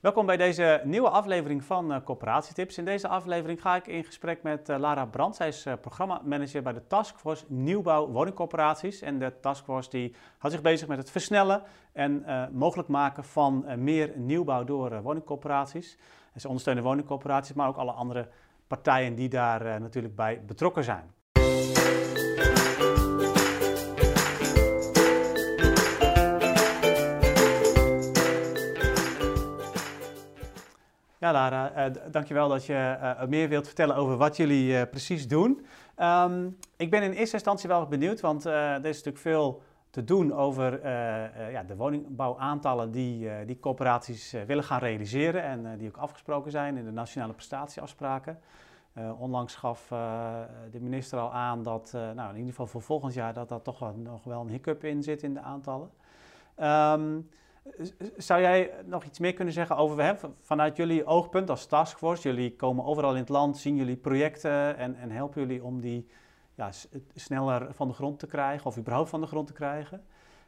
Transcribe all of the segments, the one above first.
Welkom bij deze nieuwe aflevering van uh, Coöperatietips. In deze aflevering ga ik in gesprek met uh, Lara Brandt. Zij is uh, programmamanager bij de Taskforce Nieuwbouw Woningcorporaties. En de Taskforce die houdt zich bezig met het versnellen en mogelijk maken van meer nieuwbouw door woningcorporaties. En ze ondersteunen woningcorporaties, maar ook alle andere partijen die daar natuurlijk bij betrokken zijn. Ja, Lara, uh, dankjewel dat je uh, meer wilt vertellen over wat jullie uh, precies doen. Um, ik ben in eerste instantie wel benieuwd, want er is natuurlijk veel te doen over ja, de woningbouwaantallen die, die corporaties willen gaan realiseren en die ook afgesproken zijn in de nationale prestatieafspraken. onlangs gaf de minister al aan dat, nou, in ieder geval voor volgend jaar, dat daar toch nog wel een hiccup in zit in de aantallen. Um, zou jij nog iets meer kunnen zeggen over hè, vanuit jullie oogpunt als taskforce? Jullie komen overal in het land, zien jullie projecten en, en helpen jullie om die ja, sneller van de grond te krijgen of überhaupt van de grond te krijgen.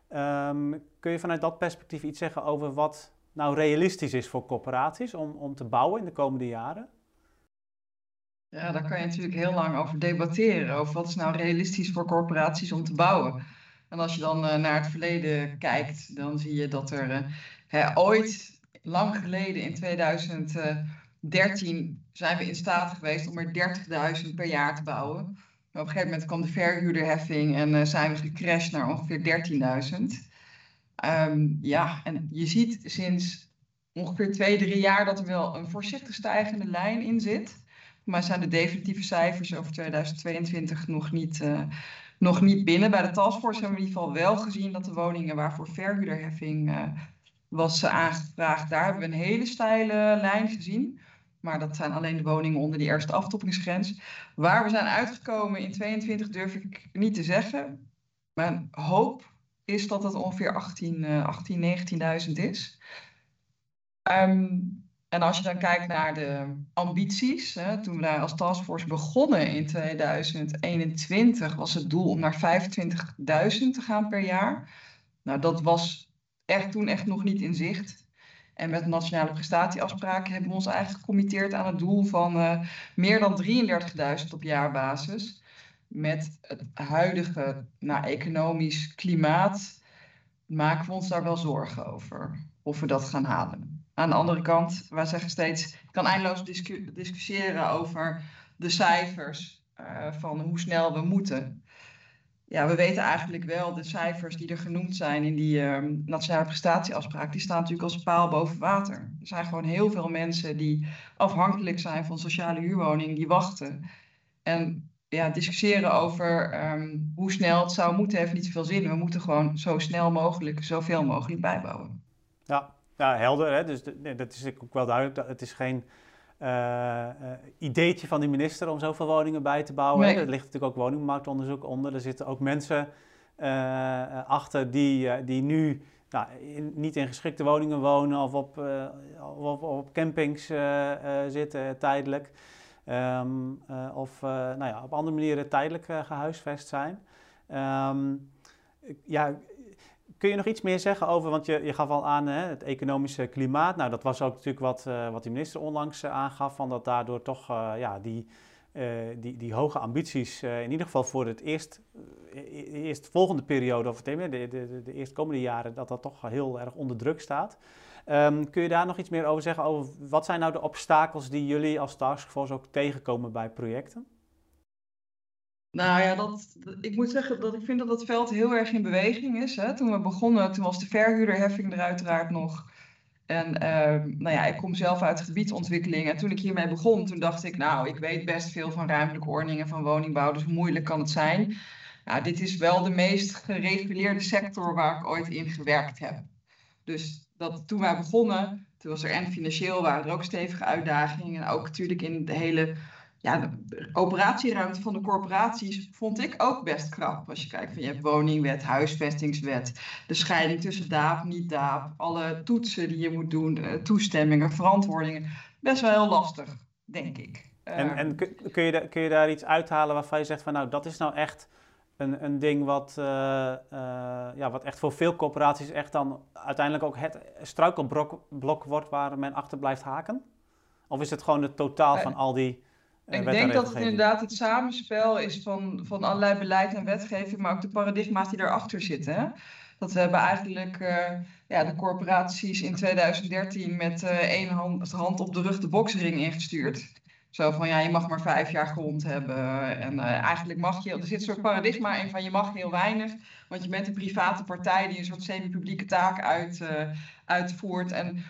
Um, kun je vanuit dat perspectief iets zeggen over wat nou realistisch is voor corporaties om, om te bouwen in de komende jaren? Ja, daar kan je natuurlijk heel lang over debatteren. Over wat is nou realistisch voor corporaties om te bouwen. En als je dan uh, naar het verleden kijkt, dan zie je dat er hè, ooit, lang geleden in 2013, zijn we in staat geweest om er 30.000 per jaar te bouwen. Maar op een gegeven moment kwam de verhuurderheffing en uh, zijn we gecrashed naar ongeveer 13.000. Um, ehm, ja, en je ziet sinds ongeveer twee, drie jaar dat er wel een voorzichtig stijgende lijn in zit. Maar zijn de definitieve cijfers over 2022 nog niet, nog niet binnen. Bij de taskforce hebben we in ieder geval wel gezien dat de woningen waarvoor verhuurderheffing uh, was aangevraagd, daar hebben we een hele steile lijn gezien. Maar dat zijn alleen de woningen onder die eerste aftoppingsgrens. Waar we zijn uitgekomen in 22 durf ik niet te zeggen. Mijn hoop is dat het ongeveer 18, uh, 18 19.000 is. Um, en als je dan kijkt naar de ambities, hè, toen we daar als taskforce begonnen in 2021, was het doel om naar 25.000 te gaan per jaar. Nou, dat was echt toen echt nog niet in zicht. En met nationale prestatieafspraken hebben we ons eigenlijk gecommitteerd aan het doel van uh, meer dan 33.000 op jaarbasis. Met het huidige nou, economisch klimaat maken we ons daar wel zorgen over of we dat gaan halen. Aan de andere kant, wij zeggen steeds, je kan eindeloos discu discussiëren over de cijfers uh, van hoe snel we moeten. Ja, we weten eigenlijk wel, de cijfers die er genoemd zijn in die uh, nationale prestatieafspraak, die staan natuurlijk als paal boven water. Er zijn gewoon heel veel mensen die afhankelijk zijn van sociale huurwoning, die wachten. En ja, discussiëren over um, hoe snel het zou moeten, heeft niet zoveel zin. We moeten gewoon zo snel mogelijk, zoveel mogelijk bijbouwen. Ja, ja, helder. Hè? Dus nee, dat is ook wel duidelijk. Het is geen uh, ideetje van de minister om zoveel woningen bij te bouwen. Nee. Er ligt natuurlijk ook woningmarktonderzoek onder. Er zitten ook mensen uh, achter die, die nu nou, in, niet in geschikte woningen wonen of op, of, op campings zitten tijdelijk. Um, of nou ja, op andere manieren tijdelijk gehuisvest zijn. Um, ja, Kun je nog iets meer zeggen over, want je, je gaf al aan hè, het economische klimaat. Nou, dat was ook natuurlijk wat, uh, wat de minister onlangs uh, aangaf, van dat daardoor toch uh, ja, die, die, die hoge ambities, in ieder geval voor het eerst, eerst volgende periode, of de, de, de, de eerstkomende jaren, dat dat toch heel erg onder druk staat. Um, kun je daar nog iets meer over zeggen? Over wat zijn nou de obstakels die jullie als taskforce ook tegenkomen bij projecten? Nou ja, dat, ik moet zeggen dat ik vind dat het veld heel erg in beweging is. Hè. Toen we begonnen, toen was de verhuurderheffing er uiteraard nog. En uh, nou ja, ik kom zelf uit gebiedsontwikkeling. En toen ik hiermee begon, toen dacht ik, nou, ik weet best veel van ruimtelijke ordeningen, van woningbouw, dus moeilijk kan het zijn? Nou, dit is wel de meest gereguleerde sector waar ik ooit in gewerkt heb. Dus dat, toen wij begonnen, toen was er en financieel waren er ook stevige uitdagingen. En ook natuurlijk in de hele ja, de operatieruimte van de corporaties vond ik ook best krap. Als je kijkt van je hebt woningwet, huisvestingswet, de scheiding tussen DAAP, niet DAAP, alle toetsen die je moet doen, toestemmingen, verantwoordingen. Best wel heel lastig, denk ik. En, en kun, je, kun je daar iets uithalen waarvan je zegt van nou dat is nou echt een, een ding wat, ja, wat echt voor veel corporaties echt dan uiteindelijk ook het struikelblok wordt waar men achter blijft haken? Of is het gewoon het totaal van al die ik denk dat het inderdaad het samenspel is van, van allerlei beleid en wetgeving, maar ook de paradigma's die daarachter zitten. Hè? Dat we hebben eigenlijk uh, ja, de corporaties in 2013 met uh, één hand, hand op de rug de boksring ingestuurd. Zo van ja, je mag maar vijf jaar grond hebben. En uh, eigenlijk mag je, er zit een soort paradigma in van je mag heel weinig. Want je bent een private partij die een soort semi-publieke taak uit, uitvoert. En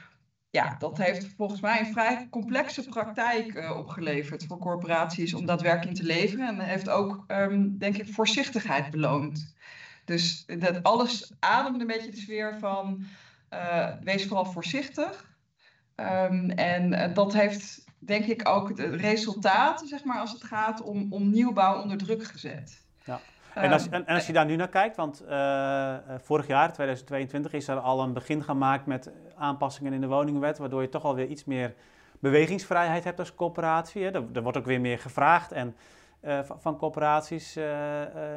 ja, dat heeft volgens mij een vrij complexe praktijk uh, opgeleverd voor corporaties om daadwerkelijk in te leveren. En heeft ook, um, denk ik, voorzichtigheid beloond. Dus dat alles ademt een beetje de sfeer van uh, wees vooral voorzichtig. Um, en uh, dat heeft, denk ik, ook de resultaten, zeg maar, als het gaat om, om nieuwbouw onder druk gezet. Ja. En als, en, als, je daar nu naar kijkt, want uh, vorig jaar, 2022, is er al een begin gemaakt met aanpassingen in de woningwet, waardoor je toch alweer iets meer bewegingsvrijheid hebt als coöperatie. Hè. Er, er, wordt ook weer meer gevraagd en, uh, van coöperaties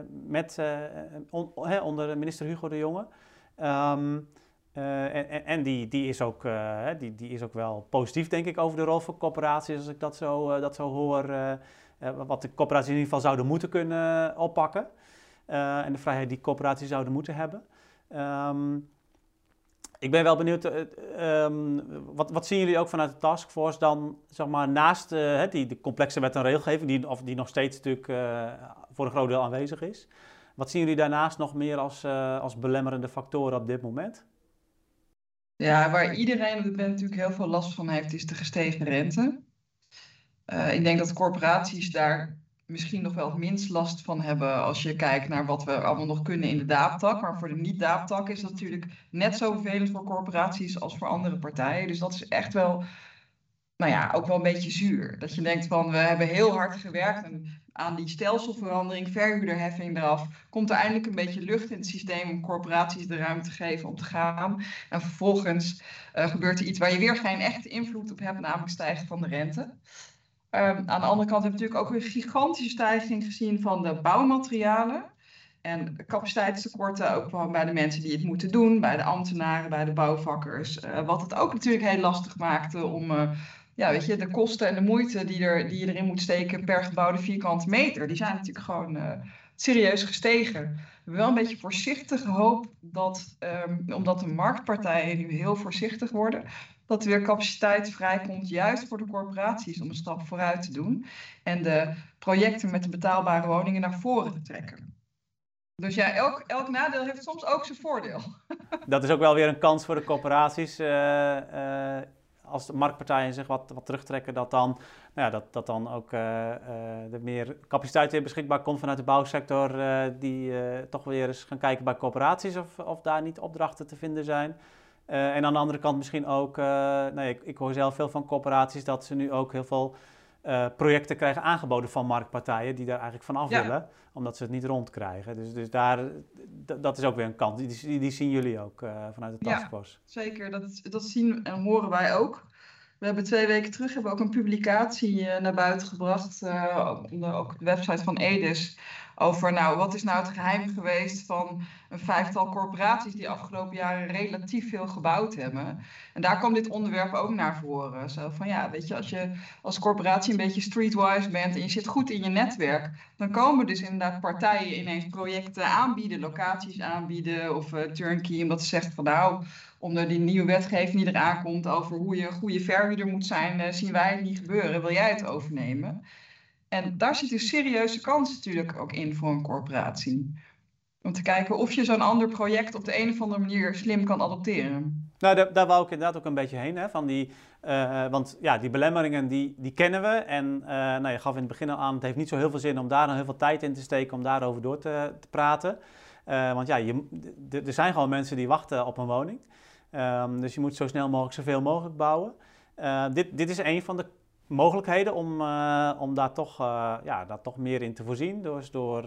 met, on, onder minister Hugo de Jonge. Um, en, en die, die, is ook, die, die is ook wel positief, denk ik, over de rol van coöperaties, als ik dat zo, dat zo hoor. wat de coöperaties in ieder geval zouden moeten kunnen oppakken. Uh, en de vrijheid die corporaties zouden moeten hebben. Um, ik ben wel benieuwd, uh, um, wat, wat, zien jullie ook vanuit de taskforce dan, zeg maar, naast uh, die de complexe wet en regelgeving, die, of die nog steeds natuurlijk voor een groot deel aanwezig is. Wat zien jullie daarnaast nog meer als, als belemmerende factoren op dit moment? Ja, waar iedereen op dit moment natuurlijk heel veel last van heeft, is de gestegen rente. ik denk dat corporaties daar misschien nog wel het minst last van hebben als je kijkt naar wat we allemaal nog kunnen in de daaptak. Maar voor de niet-daaptak is dat natuurlijk net zo vervelend voor corporaties als voor andere partijen. Dus dat is echt wel, nou ja, ook wel een beetje zuur. Dat je denkt van, we hebben heel hard gewerkt aan die stelselverandering, verhuurderheffing eraf. Komt er eindelijk een beetje lucht in het systeem om corporaties de ruimte te geven om te gaan. En vervolgens uh, gebeurt er iets waar je weer geen echte invloed op hebt, namelijk stijgen van de rente. Um, aan de andere kant hebben we natuurlijk ook een gigantische stijging gezien van de bouwmaterialen. En capaciteitstekorten ook gewoon bij de mensen die het moeten doen, bij de ambtenaren, bij de bouwvakkers. Uh, wat het ook natuurlijk heel lastig maakte om uh, ja, weet je, de kosten en de moeite die, er, die je erin moet steken per gebouwde vierkante meter, die zijn natuurlijk gewoon uh, serieus gestegen. We wel een beetje voorzichtige hoop dat, um, omdat de marktpartijen nu heel voorzichtig worden, dat er weer capaciteit vrijkomt, juist voor de corporaties, om een stap vooruit te doen. En de projecten met de betaalbare woningen naar voren te trekken. Dus ja, elk, elk nadeel heeft soms ook zijn voordeel. Dat is ook wel weer een kans voor de corporaties. Uh, uh, als de marktpartijen zich wat, wat terugtrekken, dat dan, nou ja, dat, dat dan ook uh, er meer capaciteit weer beschikbaar komt vanuit de bouwsector. die toch weer eens gaan kijken bij corporaties of, of daar niet opdrachten te vinden zijn. Uh, en aan de andere kant misschien ook, uh, nee, ik, ik, hoor zelf veel van corporaties dat ze nu ook heel veel uh, projecten krijgen aangeboden van marktpartijen die daar eigenlijk van af ja. willen, omdat ze het niet rondkrijgen. Dus, dus daar, dat is ook weer een kant. Die, die, die zien jullie ook vanuit de taskforce. Ja, zeker. Dat, dat zien en horen wij ook. We hebben twee weken terug hebben we ook een publicatie naar buiten gebracht, op de, ook de website van Edis over nou, wat is nou het geheim geweest van een vijftal corporaties die de afgelopen jaren relatief veel gebouwd hebben. En daar kwam dit onderwerp ook naar voren. Zo van ja, weet je, als je als corporatie een beetje streetwise bent en je zit goed in je netwerk, dan komen dus inderdaad partijen ineens projecten aanbieden, locaties aanbieden of uh, turnkey, omdat ze zegt van nou, onder die nieuwe wetgeving die eraan komt over hoe je een goede verhuurder moet zijn, uh, zien wij het niet gebeuren. Wil jij het overnemen? En daar zit een serieuze kans natuurlijk ook in voor een corporatie. Om te kijken of je zo'n ander project op de een of andere manier slim kan adopteren. Nou, daar, daar wou ik inderdaad ook een beetje heen. Hè, van die, uh, want ja, die belemmeringen die, die kennen we. En nou, je gaf in het begin al aan, het heeft niet zo heel veel zin om daar dan heel veel tijd in te steken om daarover door te, te praten. Uh, want ja, er zijn gewoon mensen die wachten op een woning. Um, dus je moet zo snel mogelijk zoveel mogelijk bouwen. dit, dit is een van de mogelijkheden om, uh, om daar, toch, ja, toch meer in te voorzien. Dus door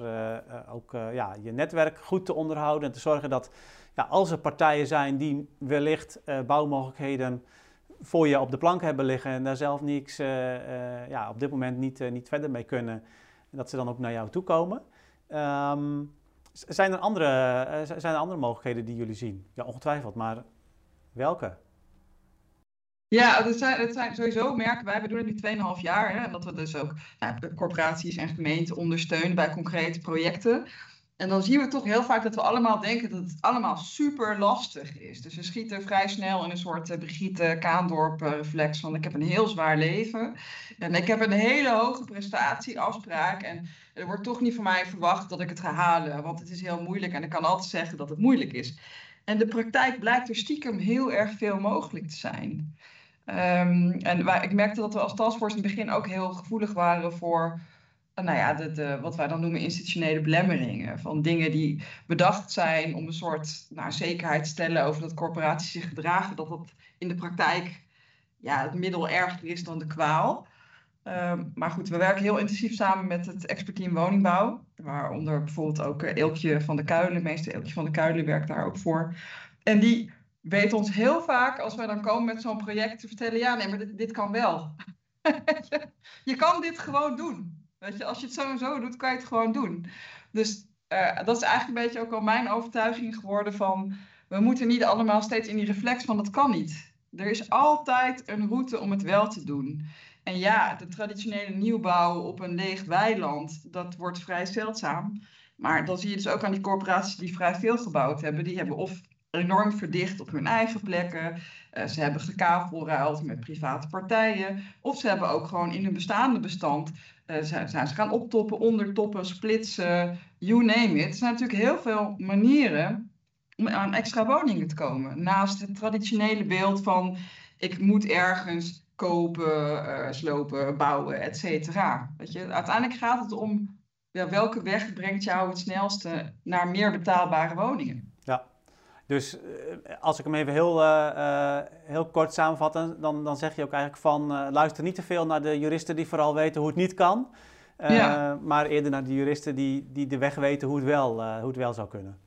ook ja, je netwerk goed te onderhouden en te zorgen dat ja, als er partijen zijn die wellicht bouwmogelijkheden voor je op de plank hebben liggen en daar zelf niks ja, op dit moment niet, niet verder mee kunnen, dat ze dan ook naar jou toe komen. Ehm, zijn, er andere, zijn er andere mogelijkheden die jullie zien? Ja, ongetwijfeld, maar welke? Ja, het zijn, het zijn sowieso merken wij, we doen het nu 2,5 jaar, hè, dat we dus ook nou, corporaties en gemeenten ondersteunen bij concrete projecten. En dan zien we toch heel vaak dat we allemaal denken dat het allemaal super lastig is. Dus we schieten vrij snel in een soort uh, Brigitte Kaandorp uh, reflex van ik heb een heel zwaar leven. En ik heb een hele hoge prestatieafspraak. En er wordt toch niet van mij verwacht dat ik het ga halen. Want het is heel moeilijk en ik kan altijd zeggen dat het moeilijk is. En de praktijk blijkt er stiekem heel erg veel mogelijk te zijn. Um, en ik merkte dat we als taskforce in het begin ook heel gevoelig waren voor eh, nou ja, wat wij dan noemen institutionele belemmeringen. Van dingen die bedacht zijn om een soort nou, zekerheid te stellen over dat corporaties zich gedragen, dat dat in de praktijk ja, het middel erger is dan de kwaal. Um, maar goed, we werken heel intensief samen met het expertteam woningbouw. Waaronder bijvoorbeeld ook uh, Eelkje van de Kuilen, meester Eelkje van de Kuilen werkt daar ook voor. En die weet ons heel vaak, als wij dan komen met zo'n project, te vertellen: ja, nee, maar dit kan wel. je kan dit gewoon doen. Weet je, als je het zo en zo doet, kan je het gewoon doen. Dus uh, dat is eigenlijk een beetje ook al mijn overtuiging geworden van we moeten niet allemaal steeds in die reflex van dat kan niet. Er is altijd een route om het wel te doen. En ja, de traditionele nieuwbouw op een leeg weiland, dat wordt vrij zeldzaam. Maar dan zie je dus ook aan die corporaties die vrij veel gebouwd hebben. Die hebben of enorm verdicht op hun eigen plekken. Uh, ze hebben gekavelruild met private partijen. Of ze hebben ook gewoon in hun bestaande bestand zijn, ze gaan optoppen, ondertoppen, splitsen, you name it. Er zijn natuurlijk heel veel manieren om aan extra woningen te komen. Naast het traditionele beeld van ik moet ergens kopen, uh, slopen, bouwen, et cetera. Uiteindelijk gaat het om welke weg brengt jou het snelste naar meer betaalbare woningen. Dus uh, als ik hem even heel, uh, heel kort samenvat, dan, dan zeg je ook eigenlijk van luister niet te veel naar de juristen die vooral weten hoe het niet kan. Ja. Maar eerder naar de juristen die, die de weg weten hoe het wel, hoe het wel zou kunnen.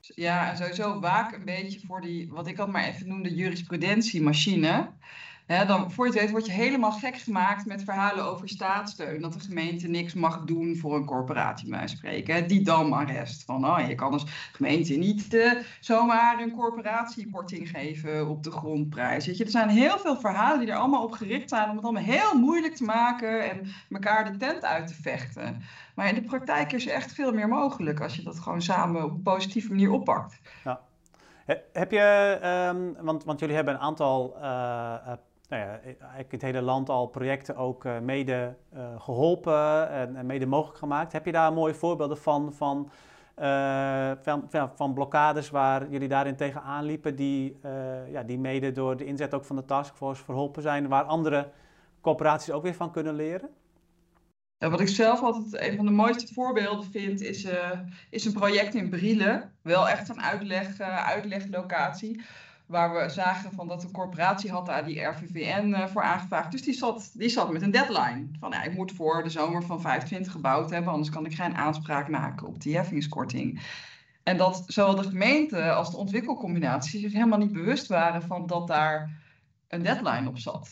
Ja, en sowieso waak een beetje voor die, wat ik al maar even noemde, jurisprudentiemachine dan, voor je het weet word je helemaal gek gemaakt met verhalen over staatssteun. Dat de gemeente niks mag doen voor een corporatie, bij spreken. Die damarrest. Van, oh, je kan als gemeente niet uh, zomaar een corporatiekorting geven op de grondprijs. Weet je? Er zijn heel veel verhalen die er allemaal op gericht zijn om het allemaal heel moeilijk te maken en elkaar de tent uit te vechten. Maar in de praktijk is er echt veel meer mogelijk als je dat gewoon samen op een positieve manier oppakt. Ja. Heb je, um, want, want jullie hebben een aantal uh, nou ja, het hele land al projecten ook uh, mede uh, geholpen en, mede mogelijk gemaakt. Heb je daar mooie voorbeelden van, van, uh, van, van, blokkades waar jullie daarin tegenaan liepen, die, ja, die mede door de inzet ook van de taskforce verholpen zijn, waar andere corporaties ook weer van kunnen leren? Wat ik zelf altijd een van de mooiste voorbeelden vind, is, is een project in Brielen. Wel echt een uitleg, uitleglocatie waar we zagen van dat een corporatie had daar die RVVN eh, voor aangevraagd. Dus die zat, die zat met een deadline. Van ja, ik moet voor de zomer van 25 gebouwd hebben, anders kan ik geen aanspraak maken op die heffingskorting. En dat zowel de gemeente als de ontwikkelcombinatie zich helemaal niet bewust waren van dat daar een deadline op zat.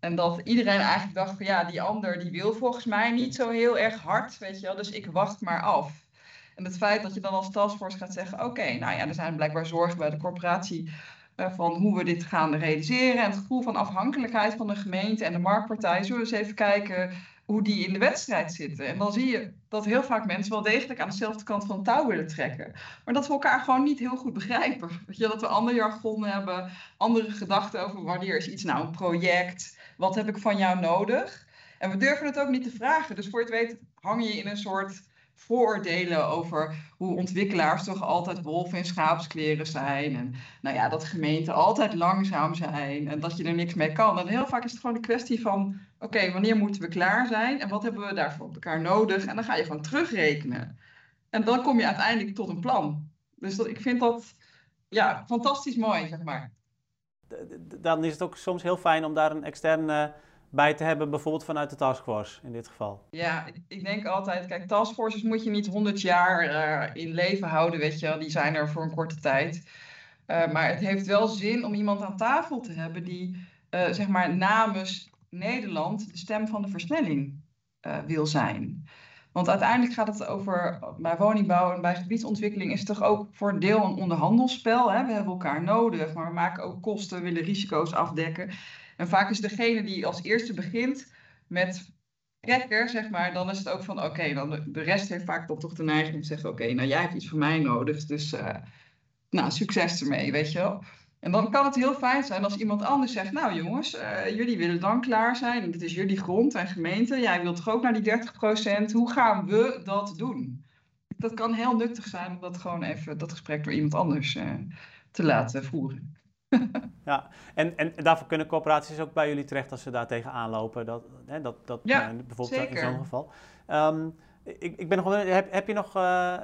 En dat iedereen eigenlijk dacht van ja, die ander die wil volgens mij niet zo heel erg hard, weet je wel, dus ik wacht maar af. En het feit dat je dan als taskforce gaat zeggen: oké, nou ja, er zijn blijkbaar zorgen bij de corporatie uh, van hoe we dit gaan realiseren. En het gevoel van afhankelijkheid van de gemeente en de marktpartij. Zullen we eens even kijken hoe die in de wedstrijd zitten. En dan zie je dat heel vaak mensen wel degelijk aan dezelfde kant van het touw willen trekken. Maar dat we elkaar gewoon niet heel goed begrijpen. Je, dat we ander jargon hebben, andere gedachten over wanneer is iets nou een project, wat heb ik van jou nodig. En we durven het ook niet te vragen. Dus voor het weet hang je in een soort vooroordelen over hoe ontwikkelaars toch altijd wolven in schaapskleren zijn. En nou ja, dat gemeenten altijd langzaam zijn en dat je er niks mee kan. En heel vaak is het gewoon een kwestie van, oké, wanneer moeten we klaar zijn en wat hebben we daarvoor op elkaar nodig? En dan ga je gewoon terugrekenen. En dan kom je uiteindelijk tot een plan. Dus dat, ik vind dat ja, fantastisch mooi, zeg maar. Dan is het ook soms heel fijn om daar een externe bij te hebben, bijvoorbeeld vanuit de taskforce in dit geval? Ja, ik denk altijd, kijk, taskforces moet je niet 100 jaar uh, in leven houden, weet je wel, die zijn er voor een korte tijd. Uh, maar het heeft wel zin om iemand aan tafel te hebben die, uh, zeg maar, namens Nederland de stem van de versnelling wil zijn. Want uiteindelijk gaat het over, bij woningbouw en bij gebiedsontwikkeling is het toch ook voor een deel een onderhandelsspel. Hè? We hebben elkaar nodig, maar we maken ook kosten, willen risico's afdekken. En vaak is degene die als eerste begint met trekker, zeg maar, dan is het ook van oké, dan de, rest heeft vaak dan toch de neiging om te zeggen: oké, nou jij hebt iets van mij nodig, dus uh, nou, succes ermee, weet je wel. En dan kan het heel fijn zijn als iemand anders zegt: Nou jongens, uh, jullie willen dan klaar zijn. Het is jullie grond en gemeente. Jij wilt toch ook naar die 30%. Hoe gaan we dat doen? Dat kan heel nuttig zijn om dat gewoon even dat gesprek door iemand anders uh, te laten voeren. ja, en, en daarvoor kunnen corporaties ook bij jullie terecht als ze daar tegenaan lopen. Dat, hè, dat, dat, ja, uh, bijvoorbeeld zeker. in zo'n geval. Um, ik, ik ben nog, heb, heb je nog, uh,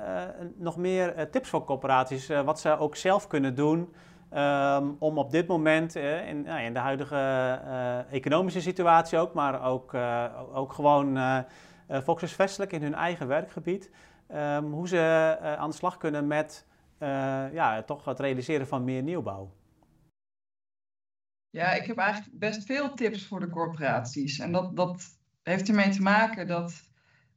nog meer tips voor corporaties? wat ze ook zelf kunnen doen Um, om op dit moment uh, in, nou, in, de huidige uh, economische situatie ook, maar ook, uh, ook gewoon volkshuisvestelijk in hun eigen werkgebied, um, hoe ze aan de slag kunnen met ja, toch het realiseren van meer nieuwbouw. Ja, ik heb eigenlijk best veel tips voor de corporaties. En dat, dat heeft ermee te maken dat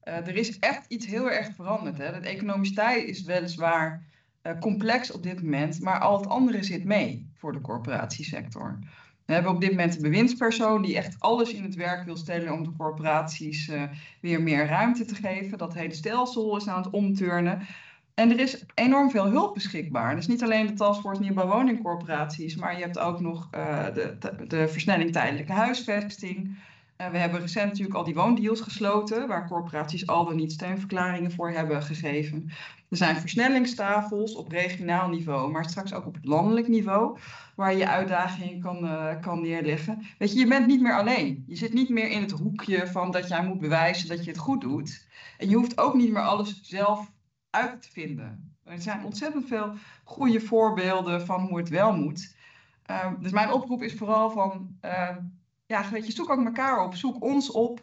er is echt iets heel erg veranderd. Hè. Het economisch tij is weliswaar uh, complex op dit moment, maar al het andere zit mee voor de corporatiesector. We hebben op dit moment een bewindspersoon die echt alles in het werk wil stellen om de corporaties uh, weer meer ruimte te geven. Dat hele stelsel is aan het omturnen. En er is enorm veel hulp beschikbaar. Dus niet alleen de Taskforce Nieuwbouw Woningcorporaties, maar je hebt ook nog uh, de, de, versnelling tijdelijke huisvesting. Uh, we hebben recent natuurlijk al die woondeals gesloten, waar corporaties al dan niet steunverklaringen voor hebben gegeven. Er zijn versnellingstafels op regionaal niveau, maar straks ook op het landelijk niveau, waar je uitdagingen kan, uh, kan neerleggen. Weet je, je bent niet meer alleen. Je zit niet meer in het hoekje van dat jij moet bewijzen dat je het goed doet. En je hoeft ook niet meer alles zelf uit te vinden. Er zijn ontzettend veel goede voorbeelden van hoe het wel moet. Uh, dus mijn oproep is vooral van, uh, ja, weet je, zoek ook elkaar op, zoek ons op.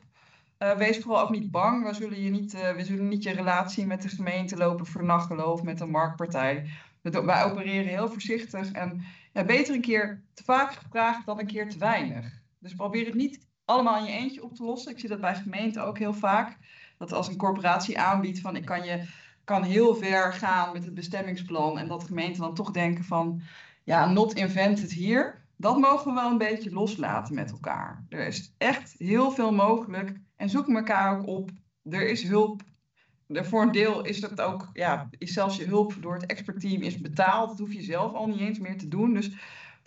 Uh, wees vooral ook niet bang. We zullen, je niet, uh, we zullen niet je relatie met de gemeente lopen vernachtelen of met een marktpartij. Wij opereren heel voorzichtig en ja, beter een keer te vaak gevraagd dan een keer te weinig. Dus probeer het niet allemaal in je eentje op te lossen. Ik zie dat bij gemeenten ook heel vaak. Dat als een corporatie aanbiedt van ik kan, je, kan heel ver gaan met het bestemmingsplan. En dat gemeenten dan toch denken van ja, not invented hier. Dat mogen we wel een beetje loslaten met elkaar. Er is echt heel veel mogelijk en zoek elkaar ook op. Er is hulp. Voor een deel is dat ook, ja, is zelfs je hulp door het expertteam is betaald. Dat hoef je zelf al niet eens meer te doen. Dus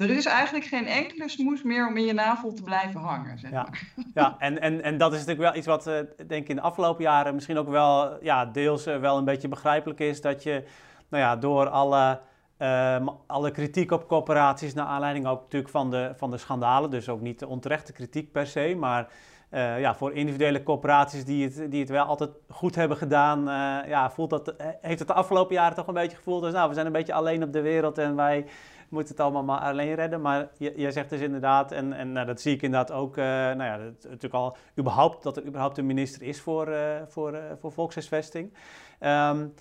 er is eigenlijk geen enkele smoes meer om in je navel te blijven hangen. Zeg ja, ja en, en, en dat is natuurlijk wel iets wat, uh, denk ik, in de afgelopen jaren misschien ook wel, ja, deels uh, wel een beetje begrijpelijk is. Dat je, nou ja, door alle, uh, alle kritiek op corporaties, naar aanleiding ook natuurlijk van de, van de schandalen, dus ook niet de onterechte kritiek per se, maar uh, ja, voor individuele corporaties die het, die het wel altijd goed hebben gedaan, uh, ja, voelt dat, eh, heeft het de afgelopen jaren toch een beetje gevoeld als, nou, we zijn een beetje alleen op de wereld en wij moeten het allemaal maar alleen redden. Maar jij zegt dus inderdaad, en, en nou, dat zie ik inderdaad ook, uh, nou ja, dat, natuurlijk al überhaupt, dat er überhaupt een minister is voor, uh, voor, uh, voor volkshuisvesting. Um,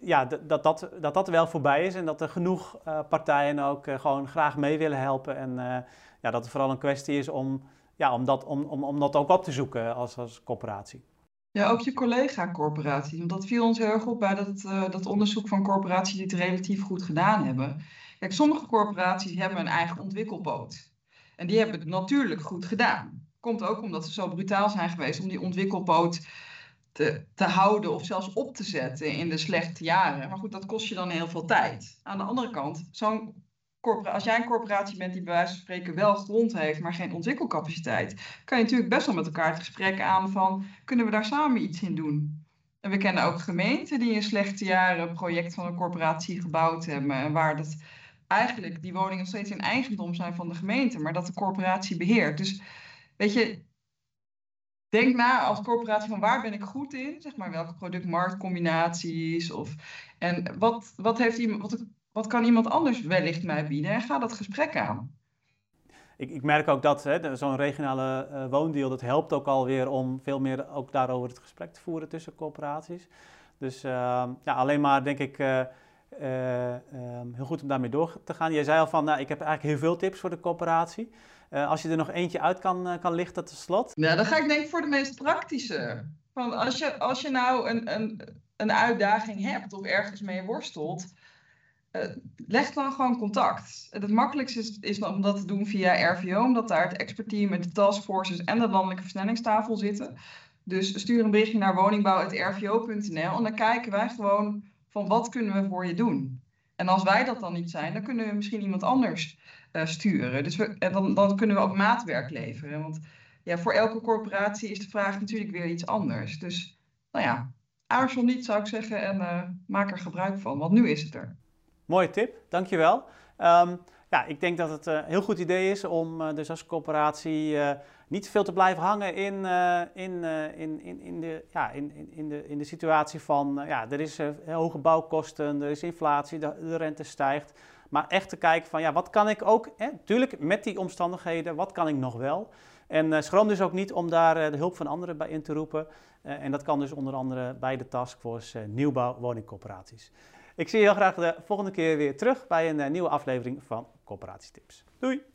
ja, dat, dat, dat, dat wel voorbij is en dat er genoeg partijen ook gewoon graag mee willen helpen. En ja, dat het vooral een kwestie is om ja, om, dat, om, om, om dat ook op te zoeken als, als corporatie. Ja, ook je collega-corporatie. Want dat viel ons heel erg op bij dat, dat onderzoek van corporaties die het relatief goed gedaan hebben. Kijk, sommige corporaties hebben een eigen ontwikkelpoot. En die hebben het natuurlijk goed gedaan. Komt ook omdat ze zo brutaal zijn geweest om die ontwikkelpoot te, te houden of zelfs op te zetten in de slechte jaren. Maar goed, dat kost je dan heel veel tijd. Aan de andere kant, zo'n als jij een corporatie bent die bij wijze van spreken wel grond heeft, maar geen ontwikkelcapaciteit, kan je natuurlijk best wel met elkaar het gesprek aan van kunnen we daar samen iets in doen? En we kennen ook gemeenten die in slechte jaren een project van een corporatie gebouwd hebben en waar dat eigenlijk die woningen nog steeds in eigendom zijn van de gemeente, maar dat de corporatie beheert. Dus weet je, denk na als corporatie van waar ben ik goed in, zeg maar welke product-marktcombinaties of en wat, wat heeft iemand, wat kan iemand anders wellicht mij bieden? En ga dat gesprek aan. Ik, ik merk ook dat zo'n regionale uh, woondeal, dat helpt ook alweer om veel meer ook daarover het gesprek te voeren tussen corporaties. Dus uh, ja, alleen maar denk ik uh, heel goed om daarmee door te gaan. Jij zei al van, nou, ik heb eigenlijk heel veel tips voor de corporatie. als je er nog eentje uit kan, kan lichten tot slot. Ja, dan ga ik denk ik voor de meest praktische. Van als, je, als je nou een, een, een uitdaging hebt of ergens mee worstelt, uh, leg dan gewoon contact. Het makkelijkste is, is om dat te doen via RVO, omdat daar het expertteam met de taskforces en de landelijke versnellingstafel zitten. Dus stuur een berichtje naar woningbouw.rvo.nl en dan kijken wij gewoon van wat kunnen we voor je doen. En als wij dat dan niet zijn, dan kunnen we misschien iemand anders uh, sturen. Dus we, en dan, dan kunnen we ook maatwerk leveren. Want ja, voor elke corporatie is de vraag natuurlijk weer iets anders. Dus nou ja, aarzel niet zou ik zeggen en uh, maak er gebruik van, want nu is het er. Mooie tip, dankjewel. Um, ja, ik denk dat het een heel goed idee is om uh, dus als corporatie uh, niet veel te blijven hangen in, in, in, in, in, de, ja, in, in, de, in de situatie van ja, er is hoge bouwkosten, er is inflatie, de, rente stijgt. Maar echt te kijken van ja, wat kan ik ook, hè, met die omstandigheden, wat kan ik nog wel? En schroom dus ook niet om daar de hulp van anderen bij in te roepen. en dat kan dus onder andere bij de Taskforce Nieuwbouw Woningcorporaties. Ik zie je heel graag de volgende keer weer terug bij een nieuwe aflevering van Coöperatietips. Doei!